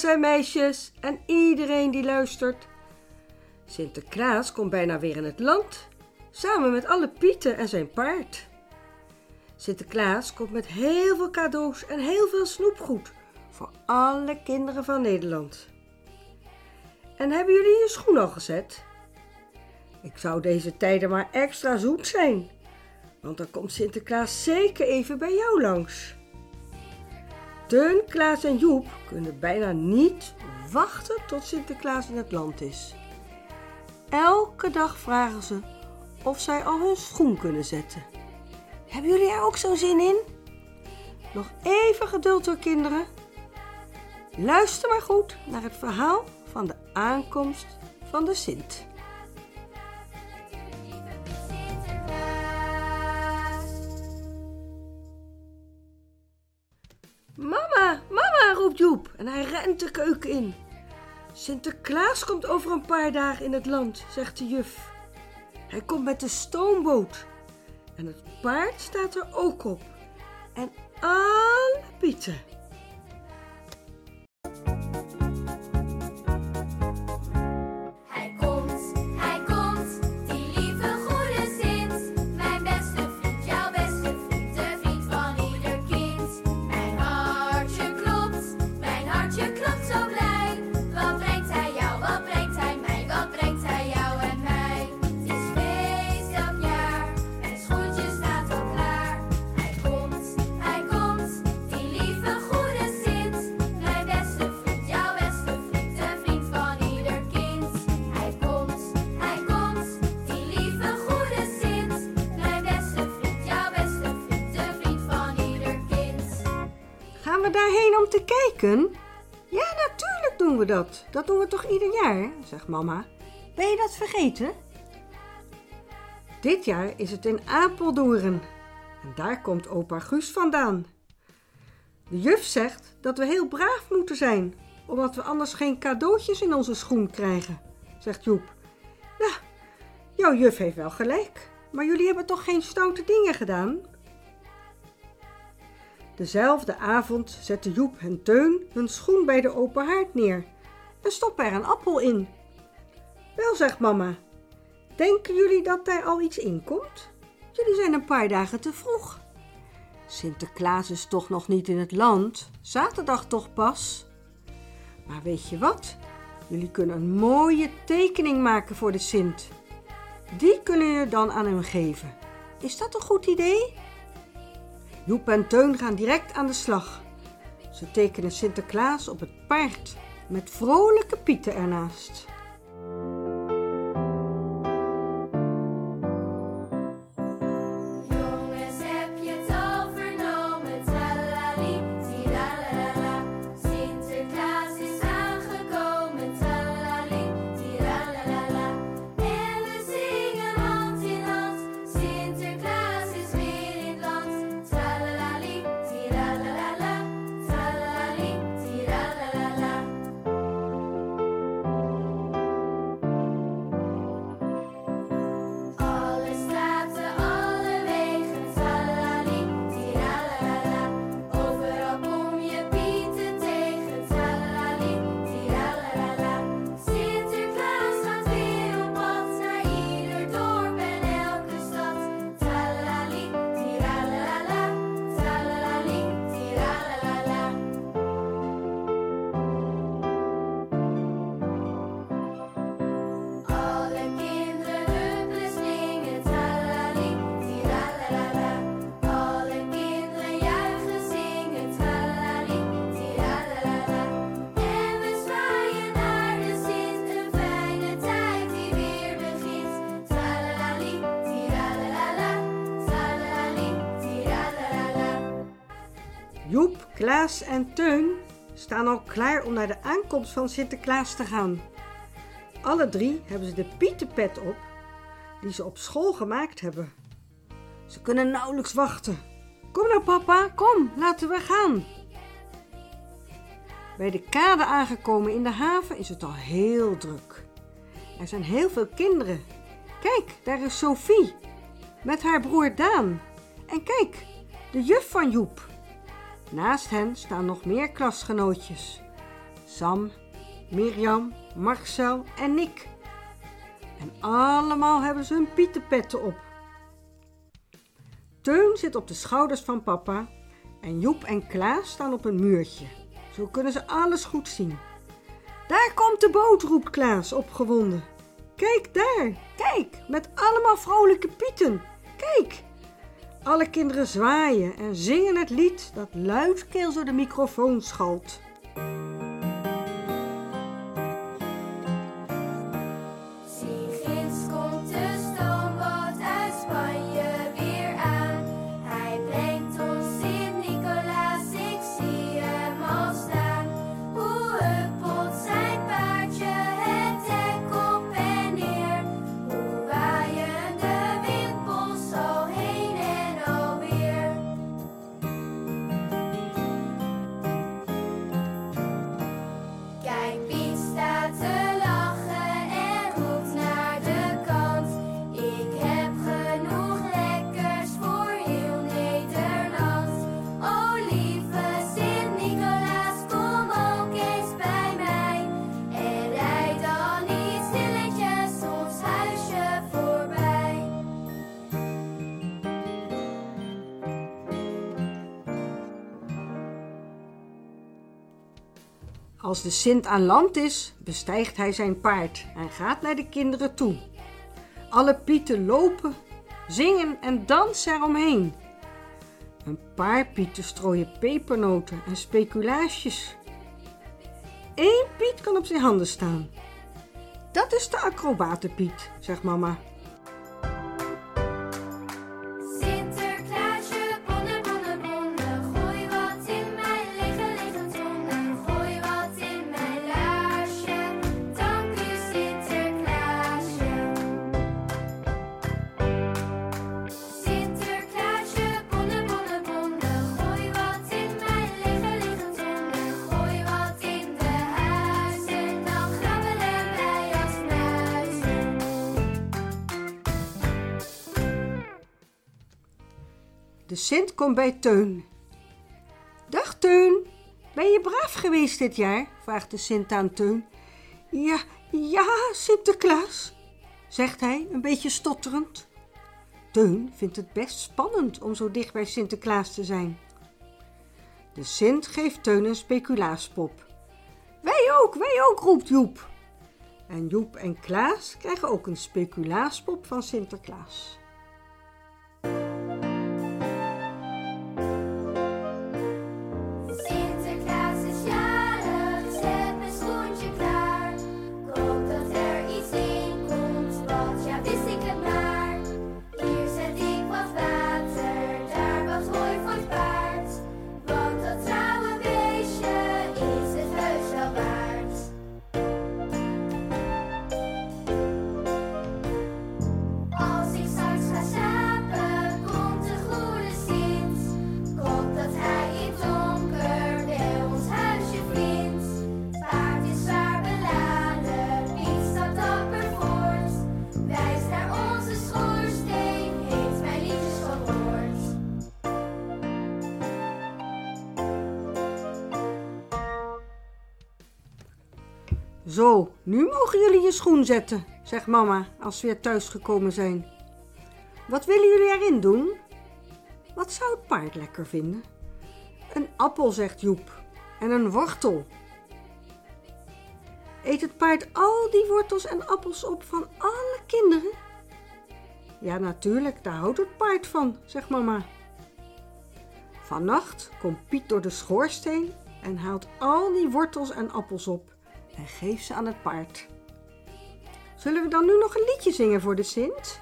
Jongens en meisjes en iedereen die luistert. Sinterklaas komt bijna weer in het land, samen met alle pieten en zijn paard. Sinterklaas komt met heel veel cadeaus en heel veel snoepgoed voor alle kinderen van Nederland. En hebben jullie je schoen al gezet? Ik zou deze tijden maar extra zoet zijn, want dan komt Sinterklaas zeker even bij jou langs. Teun, Klaas en Joep kunnen bijna niet wachten tot Sinterklaas in het land is. Elke dag vragen ze of zij al hun schoen kunnen zetten. Hebben jullie er ook zo'n zin in? Nog even geduld hoor kinderen. Luister maar goed naar het verhaal van de aankomst van de Sint. En de keuken in. Sinterklaas komt over een paar dagen in het land, zegt de juf. Hij komt met de stoomboot. En het paard staat er ook op. En alle pieten. Gaan we daarheen om te kijken? Ja, natuurlijk doen we dat. Dat doen we toch ieder jaar, zegt mama. Ben je dat vergeten? Dit jaar is het in Apeldoorn. En daar komt opa Guus vandaan. De juf zegt dat we heel braaf moeten zijn, omdat we anders geen cadeautjes in onze schoen krijgen, zegt Joep. Ja, jouw juf heeft wel gelijk, maar jullie hebben toch geen stoute dingen gedaan? Dezelfde avond zetten Joep en Teun hun schoen bij de open haard neer en stoppen er een appel in. Wel, zegt mama, denken jullie dat daar al iets in komt? Jullie zijn een paar dagen te vroeg. Sinterklaas is toch nog niet in het land, zaterdag toch pas? Maar weet je wat? Jullie kunnen een mooie tekening maken voor de Sint. Die kunnen jullie dan aan hem geven. Is dat een goed idee? Joep en Teun gaan direct aan de slag. Ze tekenen Sinterklaas op het paard met vrolijke pieten ernaast. Klaas en Teun staan al klaar om naar de aankomst van Sinterklaas te gaan. Alle drie hebben ze de pietenpet op die ze op school gemaakt hebben. Ze kunnen nauwelijks wachten. Kom nou papa, kom, laten we gaan. Bij de kade aangekomen in de haven is het al heel druk. Er zijn heel veel kinderen. Kijk, daar is Sophie met haar broer Daan. En kijk, de juf van Joep. Naast hen staan nog meer klasgenootjes. Sam, Mirjam, Marcel en Nick. En allemaal hebben ze hun pietenpetten op. Teun zit op de schouders van papa en Joep en Klaas staan op een muurtje. Zo kunnen ze alles goed zien. Daar komt de boot, roept Klaas opgewonden. Kijk daar, kijk, met allemaal vrolijke pieten. Kijk! Alle kinderen zwaaien en zingen het lied dat luidkeels door de microfoon schalt. Als de Sint aan land is, bestijgt hij zijn paard en gaat naar de kinderen toe. Alle pieten lopen, zingen en dansen eromheen. Een paar pieten strooien pepernoten en speculaasjes. Eén piet kan op zijn handen staan. Dat is de acrobatenpiet, zegt mama. De Sint komt bij Teun. Dag Teun, ben je braaf geweest dit jaar? vraagt de Sint aan Teun. Ja, ja, Sinterklaas, zegt hij, een beetje stotterend. Teun vindt het best spannend om zo dicht bij Sinterklaas te zijn. De Sint geeft Teun een speculaaspop. Wij ook, wij ook, roept Joep. En Joep en Klaas krijgen ook een speculaaspop van Sinterklaas. Zo, nu mogen jullie je schoen zetten, zegt mama als ze weer thuis gekomen zijn. Wat willen jullie erin doen? Wat zou het paard lekker vinden? Een appel, zegt Joep, en een wortel. Eet het paard al die wortels en appels op van alle kinderen? Ja, natuurlijk, daar houdt het paard van, zegt mama. Vannacht komt Piet door de schoorsteen en haalt al die wortels en appels op en geeft ze aan het paard. Zullen we dan nu nog een liedje zingen voor de Sint?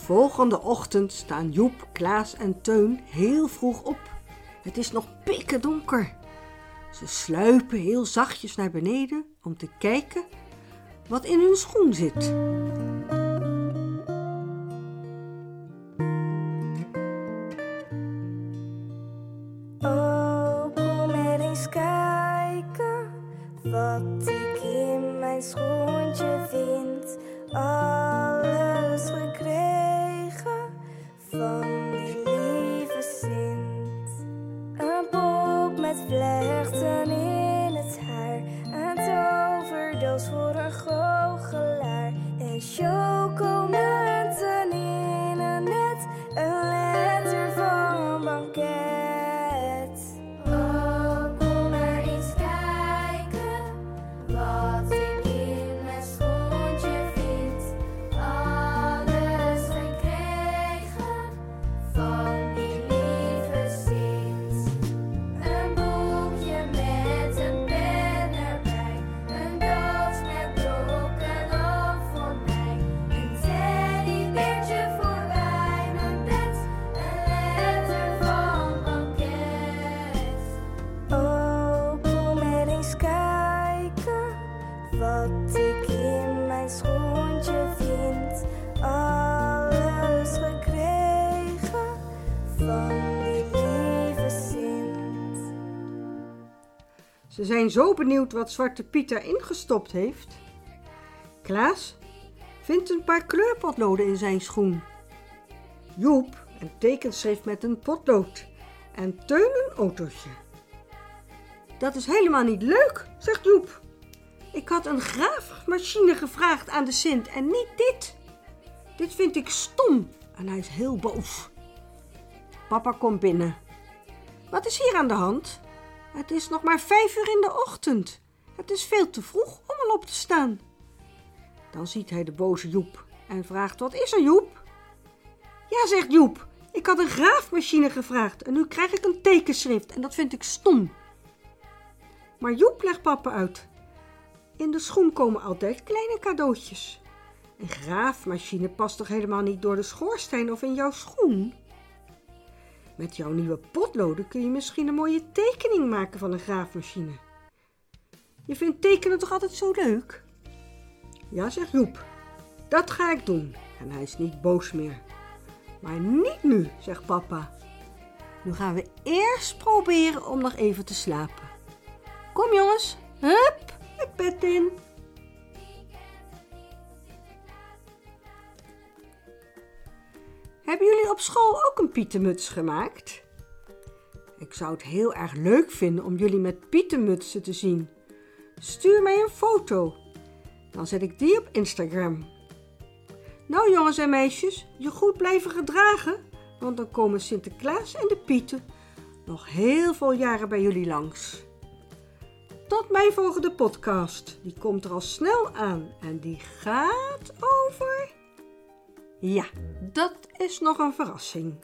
Volgende ochtend staan Joep, Klaas en Teun heel vroeg op. Het is nog pikken donker. Ze sluipen heel zachtjes naar beneden om te kijken wat in hun schoen zit. Oh, kom eens kijken wat ik in mijn schoentje go zijn zo benieuwd wat Zwarte Piet erin gestopt heeft. Klaas vindt een paar kleurpotloden in zijn schoen. Joep een tekenschrift met een potlood. En Teun een autootje. Dat is helemaal niet leuk, zegt Joep. Ik had een graafmachine gevraagd aan de Sint en niet dit. Dit vind ik stom en hij is heel boos. Papa komt binnen. Wat is hier aan de hand? Het is nog maar vijf uur in de ochtend. Het is veel te vroeg om al op te staan. Dan ziet hij de boze Joep en vraagt: Wat is er, Joep? Ja, zegt Joep. Ik had een graafmachine gevraagd en nu krijg ik een tekenschrift en dat vind ik stom. Maar Joep legt papa uit. In de schoen komen altijd kleine cadeautjes. Een graafmachine past toch helemaal niet door de schoorsteen of in jouw schoen? Met jouw nieuwe potloden kun je misschien een mooie tekening maken van een graafmachine. Je vindt tekenen toch altijd zo leuk? Ja, zegt Joep. Dat ga ik doen. En hij is niet boos meer. Maar niet nu, zegt papa. Nu gaan we eerst proberen om nog even te slapen. Kom jongens, hup, het bed in. Hebben jullie op school ook een pietenmuts gemaakt? Ik zou het heel erg leuk vinden om jullie met pietenmutsen te zien. Stuur mij een foto. Dan zet ik die op Instagram. Nou jongens en meisjes, je goed blijven gedragen, want dan komen Sinterklaas en de Pieten nog heel veel jaren bij jullie langs. Tot mijn volgende podcast. Die komt er al snel aan en die gaat over. Ja, dat is nog een verrassing.